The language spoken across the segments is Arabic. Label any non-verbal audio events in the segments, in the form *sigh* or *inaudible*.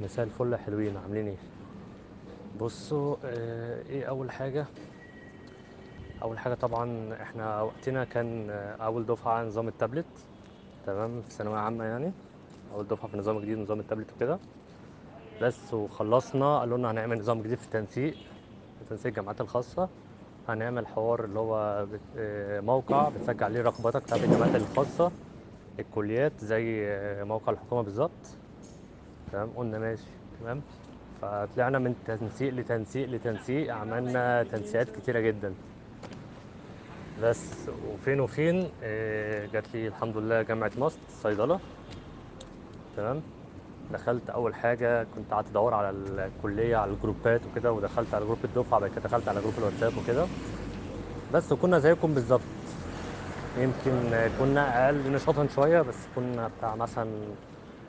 مساء الفل يا حلوين عاملين إيه؟ بصوا آه، إيه اول حاجة؟ اول حاجة طبعا إحنا وقتنا كان آه، أول دفعة نظام التابلت تمام في ثانوية عامة يعني. أول دفعة في نظام جديد نظام التابلت وكده. بس وخلصنا قالوا لنا هنعمل نظام جديد في التنسيق في تنسيق الجامعات الخاصة. هنعمل حوار اللي هو آه، موقع بتسجل عليه رغباتك بتاعت الجامعات الخاصة الكليات زي موقع الحكومة بالظبط. تمام؟ قلنا ماشي. تمام؟ فطلعنا من تنسيق لتنسيق لتنسيق عملنا تنسيقات كتيرة جدا. بس وفين وفين؟ آه، جات لي الحمد لله جامعة MUST صيدلة. تمام؟ دخلت أول حاجة كنت قعدت أدور على الكلية على الجروبات وكده ودخلت على جروب الدفعة بعد كده دخلت على جروب الواتساب وكده. بس وكنا زيكم بالظبط. يمكن كنا أقل نشاطا شوية بس كنا بتاع مثلا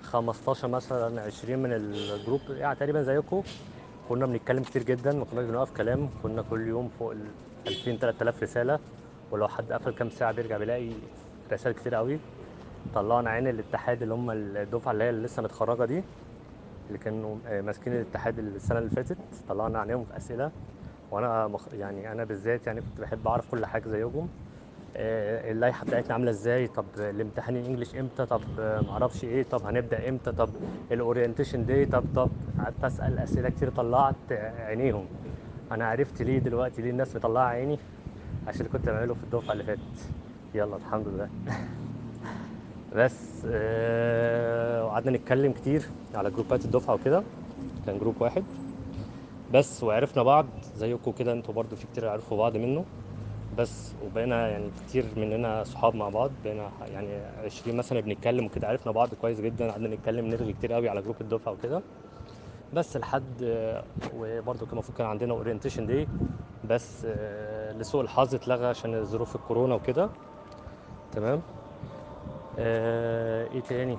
15 مثلا 20 من الجروب. يعني تقريبا زيكم. كنا بنتكلم كتير جدا ما كناش بنوقف كلام. كنا كل يوم فوق ال 2000 3000 رسالة. ولو حد قفل كام ساعة بيرجع بيلاقي رسائل كتير قوي. طلعنا عين الاتحاد اللي هم الدفعة اللي هي اللي لسه متخرجة دي اللي كانوا آه، ماسكين الاتحاد السنة اللي فاتت. طلعنا عليهم في أسئلة. وأنا. يعني أنا بالذات يعني كنت بحب أعرف كل حاجة زيهم اللائحة بتاعتنا عاملة إزاي؟ طب الامتحان ال English إمتى؟ طب آه، معرفش إيه؟ طب هنبدأ إمتى؟ طب ال orientation day طب طب قعدت أسأل أسئلة كتير طلعت عينيهم. أنا عرفت ليه دلوقتي؟ ليه الناس مطلعة عيني؟ عشان كنت بعمله في الدفعة اللي فاتت. يلا الحمد لله. *laughs* بس آه، وقعدنا نتكلم كتير على جروبات الدفعة وكده. كان جروب واحد. بس وعرفنا بعض زيكم كده أنتوا برضو في كتير عرفوا بعض منه. بس وبقينا يعني كتير مننا صحاب مع بعض بقينا يعني 20 مثلا بنتكلم وكده عرفنا بعض كويس جدا قعدنا نتكلم نرغي كتير قوي على جروب الدفعة وكده. بس لحد وبرضه كان المفروض كان عندنا orientation day بس لسوء الحظ اتلغى عشان ظروف الكورونا وكده. تمام؟ آه، إيه تاني؟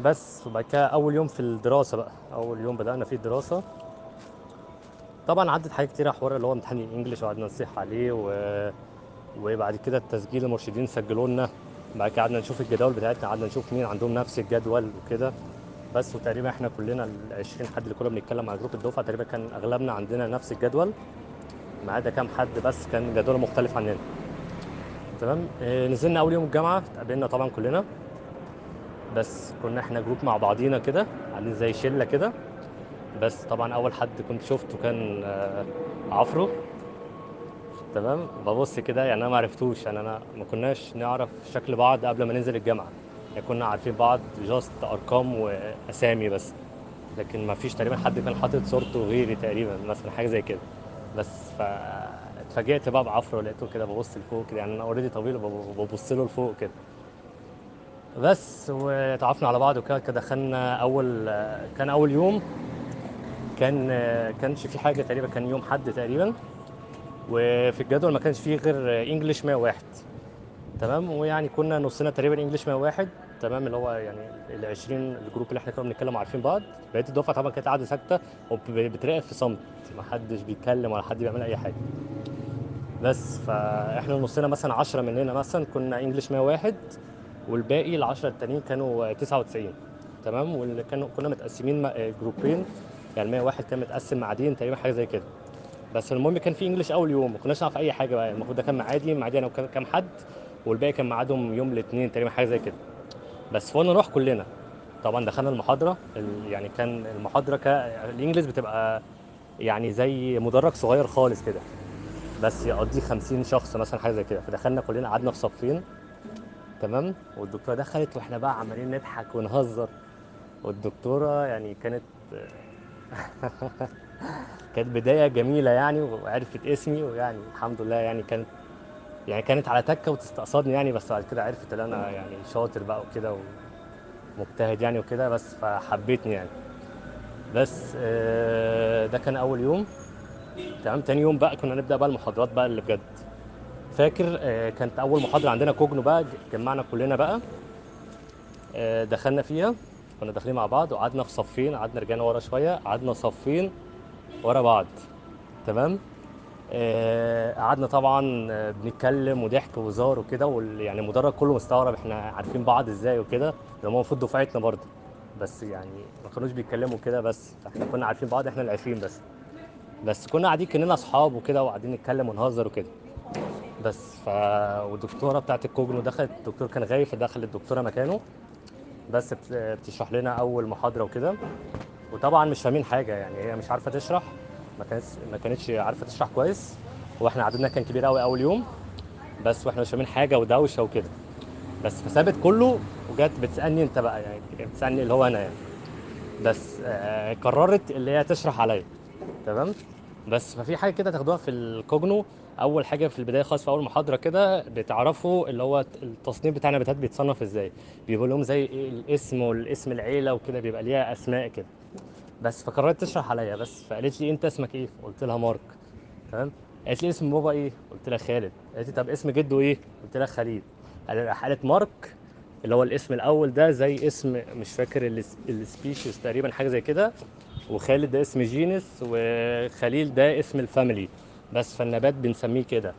بس وبعد كده أول يوم في الدراسة بقى أول يوم بدأنا فيه الدراسة. طبعا عدت حاجات كتير حوار اللي هو امتحان الإنجليش وقعدنا نصيح عليه و... وبعد كده التسجيل المرشدين سجلوا لنا بعد كده قعدنا نشوف الجداول بتاعتنا قعدنا نشوف مين عندهم نفس الجدول وكده. بس وتقريبا إحنا كلنا ال 20 حد اللي كنا بنتكلم على جروب الدفعة تقريبا كان أغلبنا عندنا نفس الجدول ما عدا كام حد بس كان جدوله مختلف عننا. تمام؟ آه نزلنا أول يوم الجامعة اتقابلنا طبعا كلنا. بس كنا إحنا جروب مع بعضينا كده عاملين زي شلة كده. بس طبعا أول حد كنت شفته كان آه، عفرو. تمام؟ ببص كده يعني أنا ما عرفتوش يعني أنا ما كناش نعرف شكل بعض قبل ما ننزل الجامعة. يعني كنا عارفين بعض just أرقام وأسامي بس لكن ما فيش تقريبا حد كان حاطط صورته غيري تقريبا مثلا حاجة زي كده. بس ف اتفاجئت بقى بعفرو لقيته كده ببص لفوق كده يعني أنا already طويل وببص له لفوق كده. بس وتعرفنا على بعض وكده كده دخلنا أول كان أول يوم. كان كانش في حاجة تقريبا كان يوم حد تقريبا. وفي الجدول ما كانش فيه غير English 101 تمام؟ ويعني كنا نصنا تقريبا English 101 تمام؟ اللي هو يعني ال 20 الجروب اللي إحنا كنا بنتكلم عارفين بعض. بقية الدفعة طبعا كانت قاعدة ساكتة وبتراقب في صمت. ما حدش بيتكلم ولا حد بيعمل أي حاجة. بس فإحنا نصنا مثلا 10 مننا مثلا كنا انجلش 101 والباقي ال 10 التانيين كانوا 99 تمام؟ واللي كانوا كنا متقسمين جروبين. يعني 101 كان متقسم معادين تقريبا حاجة زي كده. بس المهم كان في انجلش أول يوم ما كناش نعرف أي حاجة بقى المفروض ده كان معادي معادي أنا وكام كام حد والباقي كان ميعادهم يوم الاثنين تقريبا حاجة زي كده. بس فقلنا نروح كلنا. طبعا دخلنا المحاضرة ال- يعني كان المحاضرة ك... الإنجليش بتبقى يعني زي مدرج صغير خالص كده. بس يقضي 50 شخص مثلا حاجة زي كده. فدخلنا كلنا قعدنا في صفين. تمام؟ والدكتورة دخلت وإحنا بقى عمالين نضحك ونهزر. والدكتورة يعني كانت *laughs* كانت بداية جميلة يعني وعرفت اسمي ويعني الحمد لله يعني كانت يعني كانت على تكة وتستقصدني يعني بس بعد كده عرفت إن أنا يعني شاطر بقى وكده ومجتهد يعني وكده بس فحبيتني يعني. بس آه، ده كان أول يوم. تمام تاني يوم بقى كنا نبدأ بقى المحاضرات بقى اللي بجد. فاكر آه، كانت أول محاضرة عندنا كوجنو بقى جمعنا كلنا بقى آه، دخلنا فيها. كنا داخلين مع بعض وقعدنا في صفين قعدنا رجعنا ورا شوية قعدنا صفين ورا بعض. تمام؟ آه، قعدنا طبعا بنتكلم وضحك وهزار وكده وال- يعني المدرج كله مستغرب إحنا عارفين بعض إزاي وكده. ده هو المفروض دفعتنا برضه. بس يعني ما كانوش بيتكلموا كده بس إحنا كنا عارفين بعض إحنا العشرين بس. بس كنا قاعدين كأننا أصحاب وكده وقاعدين نتكلم ونهزر وكده. بس ف والدكتورة بتاعت الكوجنو دخلت الدكتور كان غايب فدخلت الدكتورة مكانه. بس بت- بتشرح لنا أول محاضرة وكده. وطبعا مش فاهمين حاجة يعني هي مش عارفة تشرح ما كانتش ما كانتش عارفة تشرح كويس. وإحنا عددنا كان كبير قوي أول يوم بس وإحنا مش فاهمين حاجة ودوشة وكده. بس فسابت كله وجت بتسألني أنت بقى يعني بتسألني اللي هو أنا يعني. بس آه قررت اللي هي تشرح عليا. تمام؟ بس ففي حاجة كده تاخدوها في الكوجنو أول حاجة في البداية خالص في أول محاضرة كده بتعرفوا اللي هو التصنيف بتاع النباتات بيتصنف إزاي. بيبقى لهم زي إيه الاسم والاسم العيلة وكده بيبقى ليها أسماء كده. بس فقررت تشرح عليا بس فقالت لي أنت اسمك إيه؟ قلت لها مارك. تمام؟ قالت لي اسم بابا إيه؟ قلت لها خالد. قالت لي طب اسم جده إيه؟ قلت لها خليل. قال- قالت مارك اللي هو الاسم الأول ده زي اسم مش فاكر الس- ال species تقريبا حاجة زي كده. وخالد ده اسم genus وخليل ده اسم ال family بس فالنبات بنسميه كده.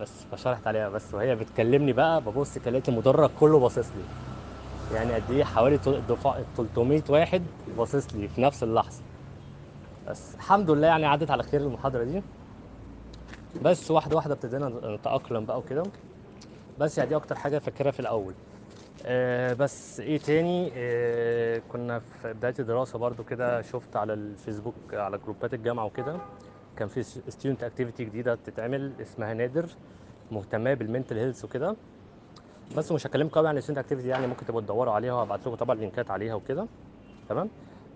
بس فشرحت عليها. بس وهي بتكلمني بقى ببص لقيت المدرج كله باصص لي. يعني قد إيه حوالي تل- دفع 300 واحد باصص لي في نفس اللحظة. بس الحمد لله يعني عدت على خير المحاضرة دي. بس واحدة واحدة ابتدينا نتأقلم بقى وكده. بس يعني دي أكتر حاجة فاكرها في الأول. آه بس إيه تاني؟ آه كنا في بداية الدراسة برضو كده شفت على الفيسبوك على جروبات الجامعة وكده. كان في student activity جديدة بتتعمل اسمها نادر مهتمة بال mental health وكده. بس مش هكلمكم قوي عن ال student activity يعني ممكن تبقوا تدوروا عليها وهبعت لكم طبعا لينكات عليها وكده. تمام؟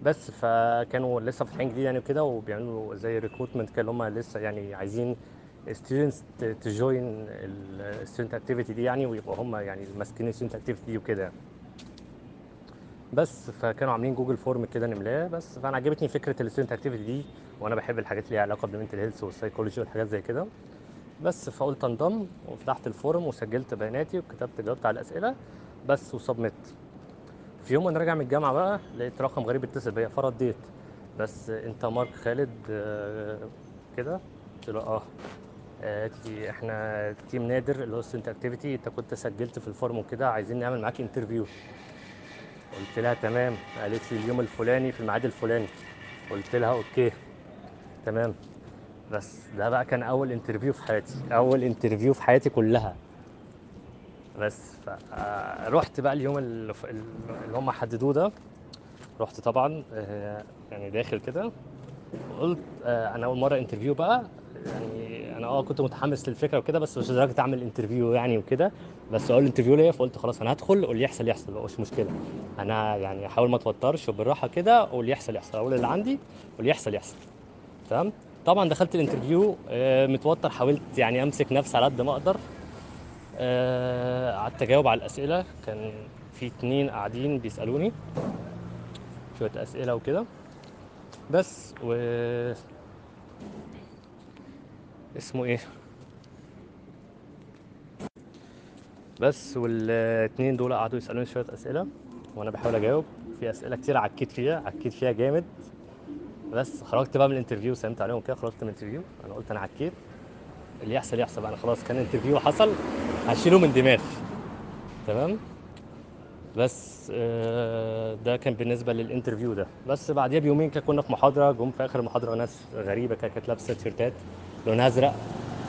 بس فكانوا لسه فاتحين جديد يعني وكده وبيعملوا زي recruitment كده اللي هم لسه يعني عايزين students ت join ال student activity دي يعني ويبقوا هم يعني ماسكين ال student activity دي وكده يعني. بس فكانوا عاملين Google Form كده نملاه بس. فأنا عجبتني فكرة ال student activity دي وأنا بحب الحاجات اللي ليها علاقة بال mental health وال psychology والحاجات زي كده. بس فقلت أنضم وفتحت ال form وسجلت بياناتي وكتبت جاوبت على الأسئلة بس و submit ت في يوم وأنا راجع من الجامعة بقى لقيت رقم غريب اتصل بيا فرديت بس أنت مارك خالد آه، كده؟ قلت له آه. آه، إحنا team نادر اللي هو student activity أنت كنت سجلت في ال form وكده عايزين نعمل معاك interview قلت لها تمام. قالت لي اليوم الفلاني في الميعاد الفلاني. قلت لها okay. تمام. بس ده بقى كان أول interview في حياتي. أول interview في حياتي كلها. بس فرحت بقى اليوم اللي هم حددوه ده. رحت طبعا آه، يعني داخل كده. قلت آه، أنا أول مرة interview بقى. يعني أنا آه كنت متحمس للفكرة وكده بس مش لدرجة أعمل interview يعني وكده. بس أول interview ليا فقلت خلاص أنا هدخل واللي يحصل يحصل مش مشكلة. أنا يعني احاول ما أتوترش وبالراحة كده واللي يحصل يحصل. أقول اللي عندي واللي يحصل يحصل. تمام؟ طبعا دخلت ال interview آه، متوتر حاولت يعني أمسك نفسي على قد ما أقدر. آه، قعدت أجاوب على الأسئلة. كان في اتنين قاعدين بيسألوني. شوية أسئلة وكده. بس و اسمه إيه؟ بس والاتنين دول قعدوا يسألوني شوية أسئلة وأنا بحاول أجاوب. في أسئلة كتير عكيت فيها عكيت فيها جامد. بس خرجت بقى من ال interview سلمت عليهم كده خرجت من ال interview. أنا قلت أنا عكيت. اللي يحصل يحصل أنا خلاص كان ال interview حصل هشيله من دماغي. تمام؟ بس آه، ده كان بالنسبة لل interview ده. بس بعديها بيومين كنا في محاضرة جم في آخر المحاضرة ناس غريبة كانت لابسة تيشيرتات. لونها ازرق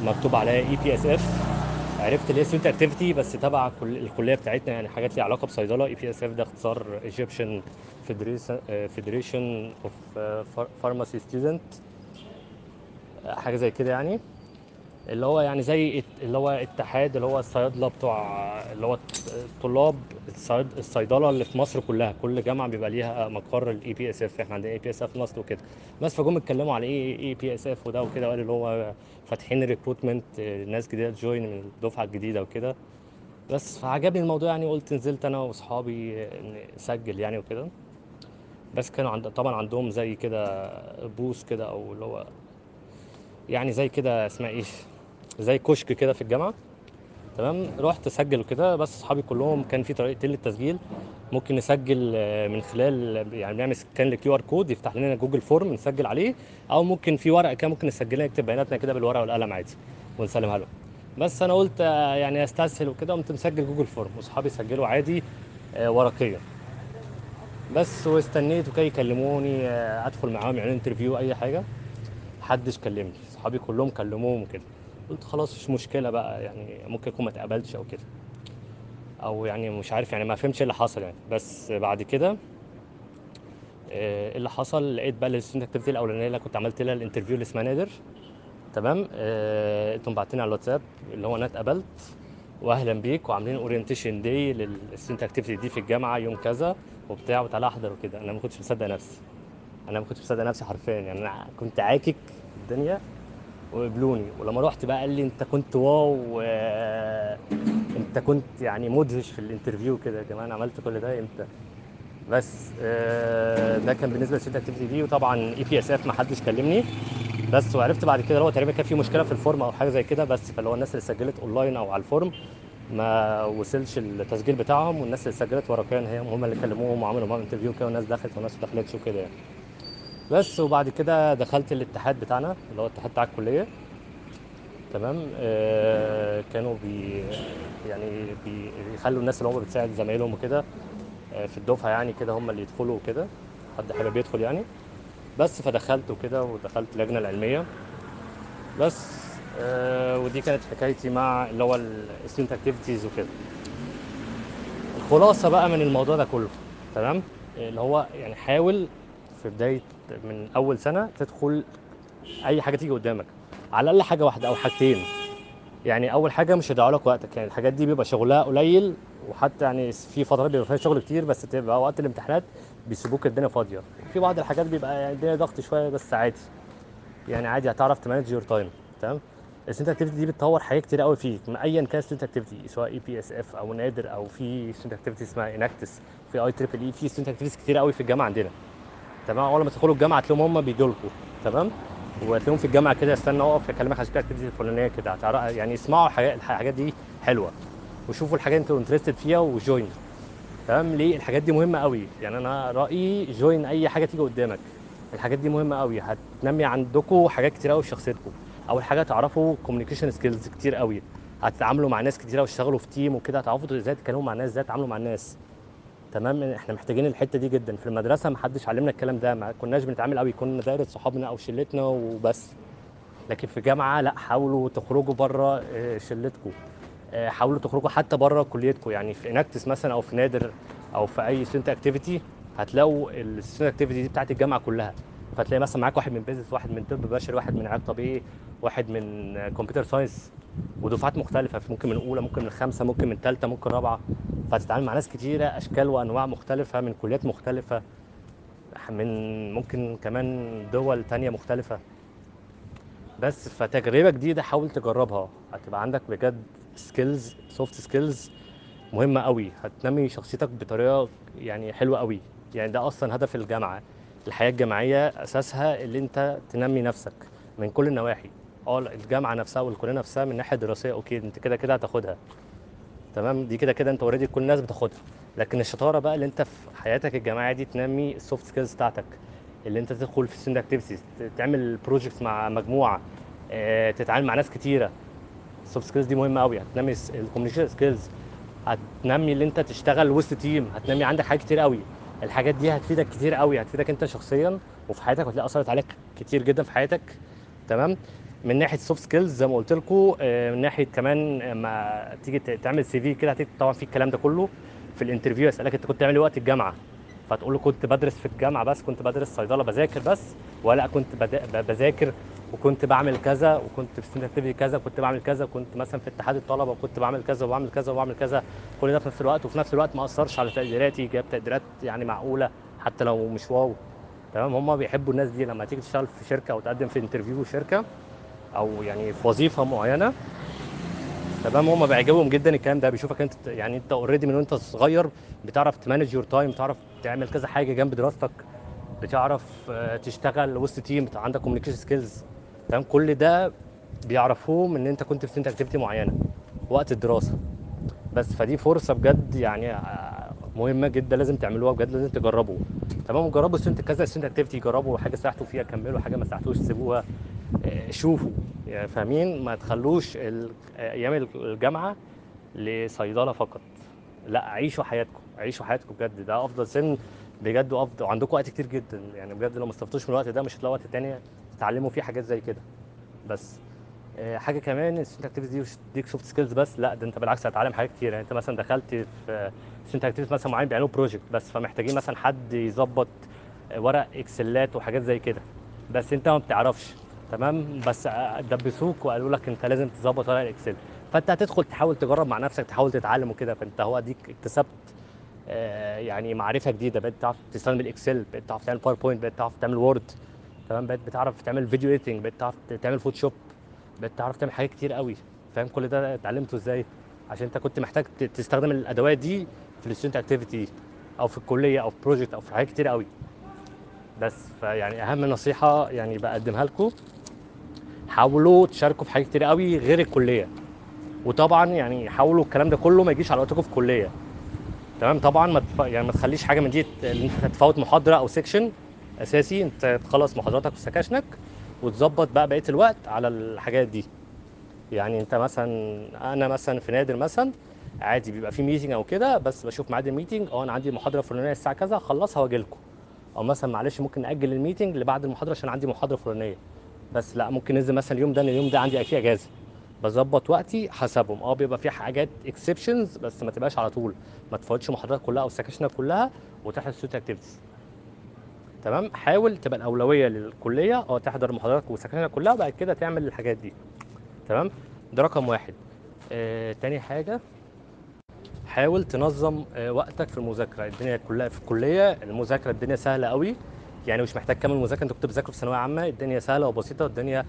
مكتوب عليها EPSF عرفت اللي هي student activity بس تبع كل الكلية بتاعتنا يعني حاجات ليها علاقة بصيدلة. EPSF ده اختصار Egyptian Federation of Pharmacy Student حاجة زي كده يعني. اللي هو يعني زي اللي هو اتحاد اللي هو الصيادلة بتوع اللي هو طلاب الصيد الصيدلة اللي في مصر كلها. كل جامعة بيبقى ليها مقر ال EPSF إحنا عندنا EPSF مصر وكده. بس فجم اتكلموا على إيه EPSF وده وكده وقالوا اللي هو فاتحين recruitment ناس جديدة ت join من الدفعه الجديده وكده. بس فعجبني الموضوع يعني قلت نزلت أنا وأصحابي نسجل يعني وكده. بس كانوا عند طبعا عندهم زي كده booth كده أو اللي هو يعني زي كده اسمها إيه؟ زي كشك كده في الجامعة. تمام؟ رحت اسجل وكده بس اصحابي كلهم كان في طريقتين للتسجيل. ممكن نسجل آه، من خلال يعني نعمل scan لل QR code يفتح لنا Google form نسجل عليه أو ممكن في ورقة كده ممكن نسجلها نكتب بياناتنا كده بالورقة والقلم عادي ونسلمها له بس أنا قلت آه، يعني أستسهل وكده قمت مسجل Google form واصحابي سجلوا عادي آه، ورقيا. بس واستنيت okay يكلموني أدخل معاهم يعملوا interview أي حاجة. محدش كلمني صحابي كلهم كلموهم وكده. قلت خلاص مش مشكلة بقى يعني ممكن يكون ما اتقبلتش أو كده. أو يعني مش عارف يعني ما فهمتش إيه اللي حصل يعني. بس بعد كده آه، إيه اللي حصل؟ لقيت بقى ال student activity الأولانية اللي كنت عملت لها ال interview اللي اسمها نادر. تمام؟ آه، أنتم باعتين على الواتساب اللي هو أنا اتقبلت. واهلا بيك وعاملين orientation day لل student activity دي في الجامعة يوم كذا وبتاع وتعالى أحضر وكده. أنا ما كنتش مصدق نفسي. أنا ما كنتش مصدق نفسي حرفيا يعني. أنا كنت عاكك الدنيا. وقبلوني ولما رحت بقى قال لي انت كنت wow آه، انت كنت يعني مدهش في ال interview كده يا جماعة عملت كل ده إمتى؟ بس آه، ده كان بالنسبة لل student activity دي وطبعا EPSF ما حدش كلمني. بس وعرفت بعد كده هو تقريبا كان في مشكلة في ال form أو حاجة زي كده بس فاللي هو الناس اللي سجلت أونلاين أو على ال form ما وصلش التسجيل بتاعهم والناس اللي سجلت ورقيا هي هم اللي كلموهم وعملوا معاهم interview كده والناس دخلت وناس ما دخلتش وكده يعني. بس وبعد كده دخلت الاتحاد بتاعنا اللي هو الاتحاد بتاع الكلية. تمام؟ آه كانوا بي يعني بي- بيخلوا الناس اللي هم بتساعد زمايلهم وكده آه في الدفعة يعني كده هم اللي يدخلوا وكده. حد حابب يدخل يعني. بس فدخلت وكده ودخلت اللجنة العلمية. بس آه ودي كانت حكايتي مع اللي هو ال student activities وكده. الخلاصة بقى من الموضوع ده كله. تمام؟ اللي هو يعني حاول في بداية من أول سنة تدخل أي حاجة تيجي قدامك. على الأقل حاجة واحدة أو حاجتين. يعني أول حاجة مش هيضيعوا لك وقتك. يعني الحاجات دي بيبقى شغلها قليل وحتى يعني في فترات بيبقى فيها شغل كتير بس تبقى وقت الامتحانات بيسيبوك الدنيا فاضية. في بعض الحاجات بيبقى يعني الدنيا ضغط شوية بس عادي. يعني عادي هتعرف ت manage your time تمام؟ ال student activity دي بتطور حاجات كتير قوي فيك. ايا كان student activity سواء EPSF أو نادر أو في student activity اسمها Enactus في I triple E في student activities كتير قوي في الجامعة عندنا. تمام؟ أول ما تدخلوا الجامعة هتلاقيهم هم بيجوا لكم تمام؟ وهتلاقيهم في الجامعة كده استنى أقف أكلمك عن ال activity الفلانية كده يعني اسمعوا الحاجات دي حلوة. وشوفوا الحاجات أنتوا interested فيها و join. تمام؟ ليه؟ الحاجات دي مهمة قوي. يعني أنا رأيي join أي حاجة تيجي قدامك. الحاجات دي مهمة قوي. هتنمي عندكم حاجات كتير قوي في شخصيتكم. أول حاجة تعرفوا communication skills كتير قوي. هتتعاملوا مع ناس كتير وتشتغلوا في team وكده هتعرفوا إزاي تتكلموا مع الناس إزاي تتعاملوا مع الناس. تمام؟ إحنا محتاجين الحتة دي جدا. في المدرسة ما حدش علمنا الكلام ده ما كناش بنتعامل قوي كنا دايرة صحابنا أو شلتنا وبس. لكن في جامعة لا حاولوا تخرجوا بره آه، شلتكم. آه، حاولوا تخرجوا حتى بره كليتكم. يعني في Enactus مثلا أو في نادر أو في أي student activity هتلاقوا ال student activity دي بتاعت الجامعة كلها. فتلاقي مثلا معاك واحد من business واحد من طب بشري واحد من علاج طبيعي واحد من computer science ودفعات مختلفة. ممكن من أولى ممكن من خمسه ممكن من ثالثه ممكن رابعة. فتتعامل مع ناس كتيرة أشكال وأنواع مختلفة من كليات مختلفة من ممكن كمان دول تانية مختلفة. بس فتجربة جديدة حاول تجربها. هتبقى عندك بجد skills soft skills مهمة قوي. هتنمي شخصيتك بطريقة يعني حلوة قوي. يعني ده أصلا هدف الجامعة. الحياة الجامعية أساسها اللي أنت تنمي نفسك من كل النواحي. آه الجامعة نفسها والكلية نفسها من ناحية دراسية okay أنت كده كده هتاخدها. تمام؟ دي كده كده انت already كل الناس بتاخدها. لكن الشطاره بقى اللي انت في حياتك الجامعيه دي تنمي ال soft skills بتاعتك. اللي انت تدخل في student activities تعمل projects مع مجموعة آه تتعامل مع ناس كتيرة. ال soft skills دي مهمة قوي هتنمي ال communication skills هتنمي اللي انت تشتغل وسط team هتنمي عندك حاجات كتير قوي الحاجات دي هتفيدك كتير قوي هتفيدك انت شخصيا وفي حياتك وهتلاقي أثرت عليك كتير جدا في حياتك. تمام؟ من ناحية soft skills زي ما قلت لكم من ناحية كمان لما تيجي ت- تعمل CV كده هتيجي طبعا في الكلام ده كله في ال interview يسألك انت كنت بتعمل إيه وقت الجامعة؟ فتقول له كنت بدرس في الجامعة بس كنت بدرس صيدلة بذاكر بس ولا كنت بذاكر وكنت بعمل كذا وكنت في student كذا كنت بعمل كذا كنت مثلا في اتحاد الطلبة وكنت بعمل كذا وبعمل كذا وبعمل كذا. كل ده في نفس الوقت وفي نفس الوقت ما أثرش على تقديراتي جاب تقديرات يعني معقولة حتى لو مش wow. تمام؟ هم بيحبوا الناس دي لما تيجي تشتغل في شركة أو تقدم في interview شركة. أو يعني في وظيفة معينة. تمام؟ هم بيعجبهم جدا الكلام ده. بيشوفك أنت يعني أنت already من وأنت صغير بتعرف ت manage your time بتعرف تعمل كذا حاجة جنب دراستك بتعرف آه، تشتغل وسط team عندك communication skills تمام؟ كل ده بيعرفوه من إن أنت كنت في activity معينة وقت الدراسة. بس فدي فرصة بجد يعني آه، مهمة جدا لازم تعملوها بجد لازم تجربوا تمام؟ جربوا student كذا student activity جربوا حاجة ساعدتوا فيها كملوا حاجة ما ساعدتوش سيبوها. شوفوا. يعني فاهمين؟ ما تخلوش أيام الجامعة لصيدلة فقط. لا عيشوا حياتكم. عيشوا حياتكم بجد. ده أفضل سن بجد وأفضل وعندكم وقت كتير جدا. يعني بجد لو ما استفدتوش من الوقت ده مش هتلاقوا وقت تاني تتعلموا فيه حاجات زي كده. بس آه، حاجة كمان ال student activity دي مش تديك soft skills بس. لا ده انت بالعكس هتتعلم حاجات كتير. يعني انت مثلا دخلت في student activity مثلا معين بيعملوا project بس فمحتاجين مثلا حد يظبط آه، ورق Excel ات وحاجات زي كده. بس انت ما بتعرفش. تمام؟ بس دبسوك وقالوا لك أنت لازم تظبط ورق ال Excel. فأنت هتدخل تحاول تجرب مع نفسك تحاول تتعلم وكده. فأنت هو اديك اكتسبت آه، يعني معرفة جديدة. بقيت تعرف تستخدم ال Excel بقيت تعرف تعمل PowerPoint بقيت تعرف تعمل Word تمام؟ بقيت بتعرف تعمل video editing بقيت تعرف تعمل Photoshop بقيت تعرف تعمل حاجات كتير قوي. فاهم كل ده؟ اتعلمته إزاي؟ عشان أنت كنت محتاج تستخدم الادوات دي في ال student activity أو في الكلية أو في project أو في حاجات كتير قوي. بس فيعني أهم نصيحة يعني بقدمها لكم. حاولوا تشاركوا في حاجات كتير قوي غير الكلية. وطبعا يعني حاولوا الكلام ده كله ما يجيش على وقتكم في الكليه تمام؟ طبعا ما تف... يعني ما تخليش حاجة من دي أنت تفوت محاضرة أو section أساسي أنت تخلص محاضراتك وسكاشنك وتظبط بقى بقية الوقت على الحاجات دي. يعني أنت مثلا أنا مثلا في نادر مثلا عادي بيبقى في meeting أو كده بس بشوف ميعاد ال meeting أه أنا عندي محاضرة فلانيه الساعة كذا اخلصها وأجي لكم. أو مثلا معلش ممكن نأجل ال meeting لبعد المحاضرة عشان عندي محاضرة فلانية. بس لا ممكن ننزل مثلا اليوم ده اليوم ده عندي فيه إجازة. بظبط وقتي حسبهم آه بيبقى في حاجات exceptions بس ما تبقاش على طول. ما تفوتش محاضرات كلها أو سكاشنك كلها وتحضر student activities تمام؟ حاول تبقى الأولوية للكلية. آه تحضر محاضراتك وسكاشنك كلها وبعد كده تعمل الحاجات دي. تمام؟ ده رقم واحد. آه تاني حاجة حاول تنظم آه وقتك في المذاكرة. الدنيا كلها في الكلية المذاكرة الدنيا سهلة قوي. يعني مش محتاج كامل مذاكرة. انت كنت بتذاكر في ثانوية عامة الدنيا سهلة وبسيطة الدنيا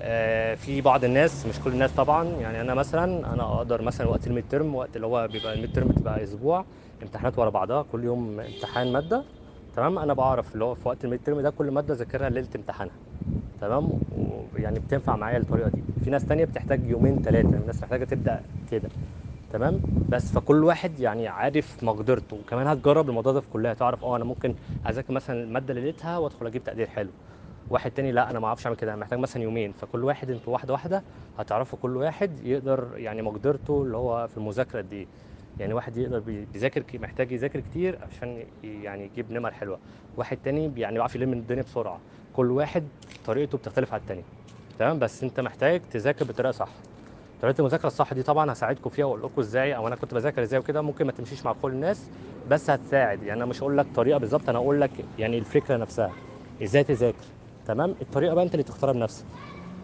آه، في بعض الناس مش كل الناس طبعا. يعني أنا مثلا أنا أقدر مثلا وقت ال mid term وقت اللي هو بيبقى ال mid term بتبقى أسبوع امتحانات ورا بعضها كل يوم امتحان مادة. تمام؟ أنا بعرف اللي هو في وقت الميد ترم ده كل مادة أذاكرها ليلة امتحانها. تمام؟ ويعني بتنفع معايا الطريقة دي. في ناس تانية بتحتاج يومين ثلاثة الناس محتاجة تبدأ كده. تمام؟ بس فكل واحد يعني عارف مقدرته وكمان هتجرب الموضوع ده في كلها تعرف آه أنا ممكن أذاكر مثلا المادة ليلتها وأدخل أجيب تقدير حلو. واحد تاني لا أنا ما أعرفش أعمل كده أنا محتاج مثلا يومين. فكل واحد أنتوا واحدة واحدة هتعرفوا كل واحد يقدر يعني مقدرته اللي هو في المذاكرة قد إيه يعني واحد يقدر بي- بيذاكر محتاج يذاكر كتير عشان يعني يجيب نمر حلوة. واحد تاني يعني بيعرف يلم الدنيا بسرعة. كل واحد طريقته بتختلف عن التاني. تمام؟ بس أنت محتاج تذاكر بطريقة صح. طريقه المذاكرة الصح دي طبعا هساعدكم فيها وأقول لكم إزاي أو أنا كنت بذاكر إزاي وكده ممكن ما تمشيش مع كل الناس بس هتساعد. يعني أنا مش هقول لك طريقة بالظبط أنا هقول لك يعني الفكرة نفسها. إزاي تذاكر؟ تمام؟ الطريقة بقى أنت اللي تختارها بنفسك.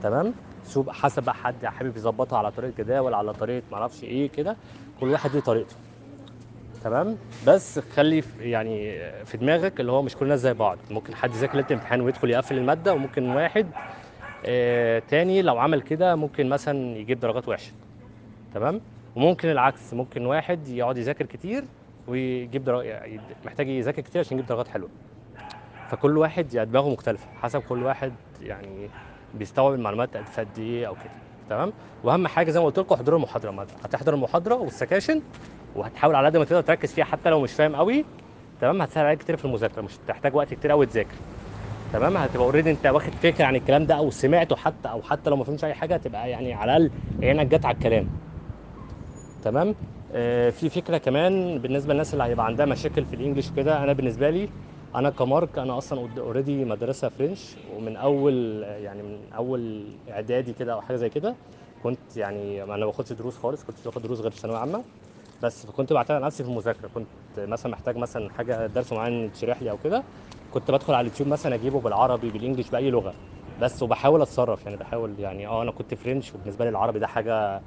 تمام؟ شوف حسب بقى حد حابب يظبطها على طريقة جداول على طريقة معرفش إيه كده كل واحد ليه طريقته. تمام؟ بس خلي يعني في دماغك اللي هو مش كل الناس زي بعض. ممكن حد يذاكر الامتحان ويدخل يقفل المادة وممكن واحد تاني لو عمل كده ممكن مثلا يجيب درجات وحشة. تمام؟ وممكن العكس ممكن واحد يقعد يذاكر كتير ويجيب درجة يعني محتاج يذاكر كتير عشان يجيب درجات حلوة. فكل واحد يعني دماغه مختلفة حسب كل واحد يعني بيستوعب المعلومات قد إيه أو كده. تمام؟ وأهم حاجة زي ما قلت لكم احضروا المحاضرة هتحضر المحاضرة والسكاشن وهتحاول على قد ما تقدر تركز فيها حتى لو مش فاهم قوي. تمام؟ هتسهل عليك كتير في المذاكرة مش هتحتاج وقت كتير قوي تذاكر. تمام؟ هتبقى already انت واخد فكرة عن الكلام ده أو سمعته حتى أو حتى لو ما فهمتش أي حاجة هتبقى يعني على الأقل عينك جت على الكلام. تمام؟ آه في فكرة كمان بالنسبة للناس اللي هيبقى عندها مشاكل في ال English كده أنا بالنسبة لي أنا كمارك أنا أصلا already مدرسة French ومن أول يعني من أول إعدادي كده أو حاجة زي كده كنت يعني أنا ما باخدش دروس خالص كنت باخد دروس غير في ثانويه عامه بس فكنت بعتمد على نفسي في المذاكرة كنت مثلا محتاج مثلا حاجة درس معين يتشرح لي أو كده كنت بدخل على اليوتيوب مثلا أجيبه بالعربي بالإنجليش بأي لغة. بس وبحاول أتصرف يعني بحاول يعني آه أنا كنت French وبالنسبة لي العربي ده حاجة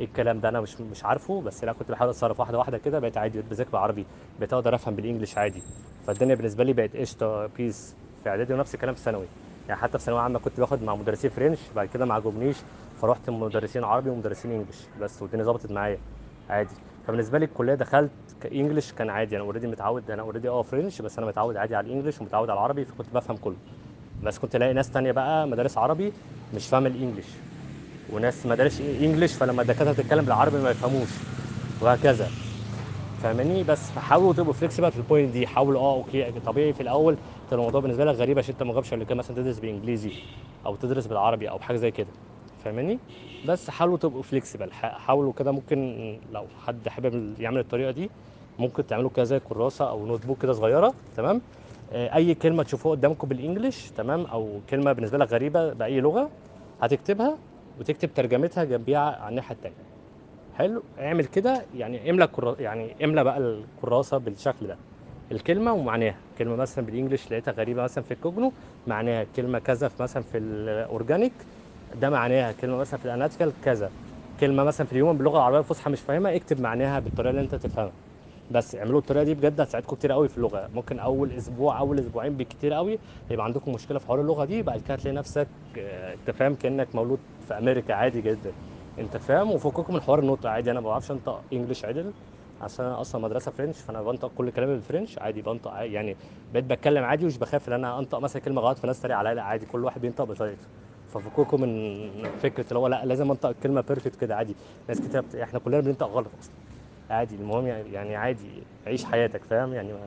إيه الكلام ده أنا مش مش عارفه. بس لا كنت بحاول أتصرف واحدة واحدة كده بقيت عادي بذاكر بالعربي بقيت أقدر أفهم بال English عادي. فالدنيا بالنسبة لي بقت قشطة peace في إعدادي ونفس الكلام في ثانوي. يعني حتى في ثانوية عامة كنت باخد مع مدرسين French بعد كده ما عجبنيش فرحت مدرسين عربي ومدرسين English بس والدنيا ظبطت معايا عادي. فبالنسبة لي الكلية دخلت ك English كان عادي. أنا already متعود أنا already آه French بس أنا متعود عادي على ال English ومتعود على العربي فكنت بفهم كله. بس كنت ألاقي ناس تانية بقى مدارس عربي مش فاهمه ال English وناس مدارس English فلما الدكاترة تتكلم بالعربي ما يفهموش وهكذا. فاهماني؟ بس حاولوا تبقوا flexible في ال point دي حاولوا آه okay طبيعي في الأول الموضوع بالنسبة لك غريب عشان انت ما جربتش قبل كده مثلا تدرس بإنجليزي أو تدرس بالعربي أو حاجة زي كده. فاهماني؟ بس حاولوا تبقوا flexible حاولوا كده ممكن لو حد حابب يعمل الطريقة دي ممكن تعملوا كده زي كراسة أو notebook كده صغيرة تمام؟ آه، أي كلمة تشوفوها قدامكم بال English تمام؟ أو كلمة بالنسبة لك غريبة بأي لغة هتكتبها وتكتب ترجمتها جنبيها على الناحية التانية. حلو؟ اعمل كده يعني املى. يعني املى بقى الكراسة بالشكل ده. الكلمة ومعناها. كلمة مثلا بال English لقيتها غريبة مثلا في الكوجنو معناها كلمة كذا في مثلا في ال organic ده معناها كلمة مثلا في ال analytical كذا. كلمة مثلا في اليوم باللغة العربية الفصحى مش فاهمها اكتب معناها بالطريقة اللي انت تفهمها. بس اعملوا الطريقة دي بجد هتساعدكم كتير قوي في اللغة. ممكن أول أسبوع أول أسبوعين بالكتير قوي يبقى عندكم مشكلة في حوار اللغة دي بعد كده هتلاقي نفسك آه، انت فاهم كأنك مولود في أمريكا عادي جدا. انت فاهم؟ وفككم من حوار النطق عادي. أنا ما بعرفش أنطق انجلش عدل عشان أنا أصلا مدرسة فرنش فأنا بنطق كل كلامي بالفرنش عادي بنطق عادي. يعني بقيت بتكلم عادي ومش بخاف إن أنا أنطق مثلا كلمة غلط فناس تتريق عليا لا عادي. كل واحد بينطق بطريقته. ففككم من فكرة اللي هو لا لازم أنطق الكلمة بيرفكت كده عادي. ناس كتير بت... إحنا كلنا بننطق غلط أصلا. عادي المهم يعني عادي عيش حياتك فاهم؟ يعني ما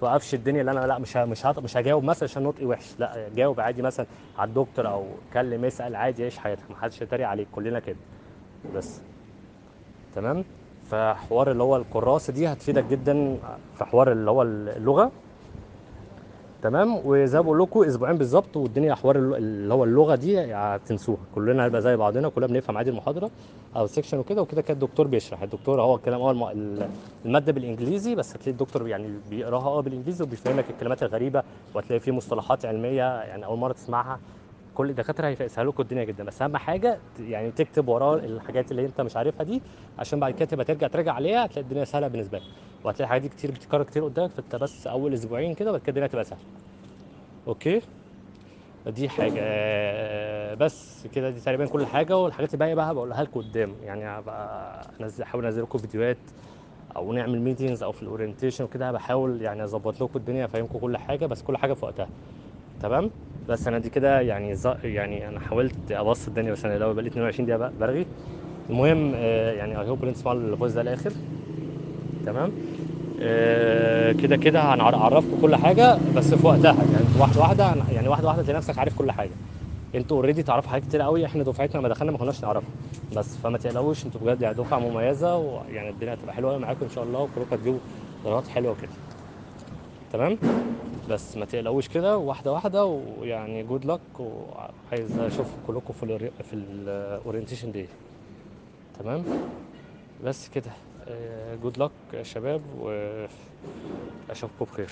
توقفش الدنيا اللي أنا لا مش مش مش هجاوب مثلا عشان نطقي وحش لا جاوب عادي مثلا على الدكتور أو كلم اسأل عادي عيش حياتك ما حدش يتريق عليك كلنا كده. بس. تمام؟ فحوار اللي هو الكراسة دي هتفيدك جدا في حوار اللي هو اللغة. تمام؟ وزي ما بقول لكم أسبوعين بالظبط والدنيا حوار الل- اللي هو اللغة دي هتنسوها. كلنا هنبقى زي بعضنا كلنا بنفهم عادي المحاضرة أو سيكشن وكده وكده كده الدكتور بيشرح. الدكتور هو الكلام هو الم- ال- المادة بالإنجليزي بس هتلاقي الدكتور يعني بيقراها آه بالإنجليزي وبيفهمك الكلمات الغريبة وهتلاقي فيه مصطلحات علمية يعني أول مرة تسمعها. كل الدكاترة هيسهلوا لكم الدنيا جدا. بس أهم حاجة يعني تكتب وراه الحاجات اللي أنت مش عارفها دي عشان بعد كده تبقى ترجع تراجع عليها هتلاقي الدنيا سهلة بالنسبة لك. وهتلاقي الحاجات دي كتير بتتكرر كتير قدامك فأنت بس أول أسبوعين كده بعد كده الدنيا تبقى سهلة. أوكي؟ دي حاجة. آه، بس كده دي تقريبا كل حاجة والحاجات الباقية بقى بقولها لكم قدام. يعني هبقى أحاول أنزل لكم فيديوهات أو نعمل meetings أو في ال orientation وكده. بحاول يعني أظبط لكم الدنيا أفهمكم كل حاجة بس كل حاجة في وقتها. تمام؟ بس أنا دي كده يعني ز... يعني أنا حاولت أبسط الدنيا بس أنا لو بقالي 22 دقيقة برغي. المهم آه، يعني I hope إن تسمعوا ال voice ده الآخر تمام؟ كده كده هنعرفكم كل حاجة بس في وقتها يعني أنتوا واحدة واحدة يعني واحدة واحدة تلاقي نفسك عارف كل حاجة. أنتوا already تعرفوا حاجات كتير قوي إحنا دفعتنا لما دخلنا ما كناش نعرفها بس فما تقلقوش أنتوا بجد يعني دفعة مميزة ويعني الدنيا هتبقى حلوة قوي معاكم إن شاء الله وكلكم هتجيبوا درجات حلوة وكده تمام؟ بس ما تقلقوش كده واحدة واحدة ويعني good luck وعايز اشوفكم كلكم في في ال orientation دي تمام؟ بس كده. good luck يا شباب وأشوفكم بخير.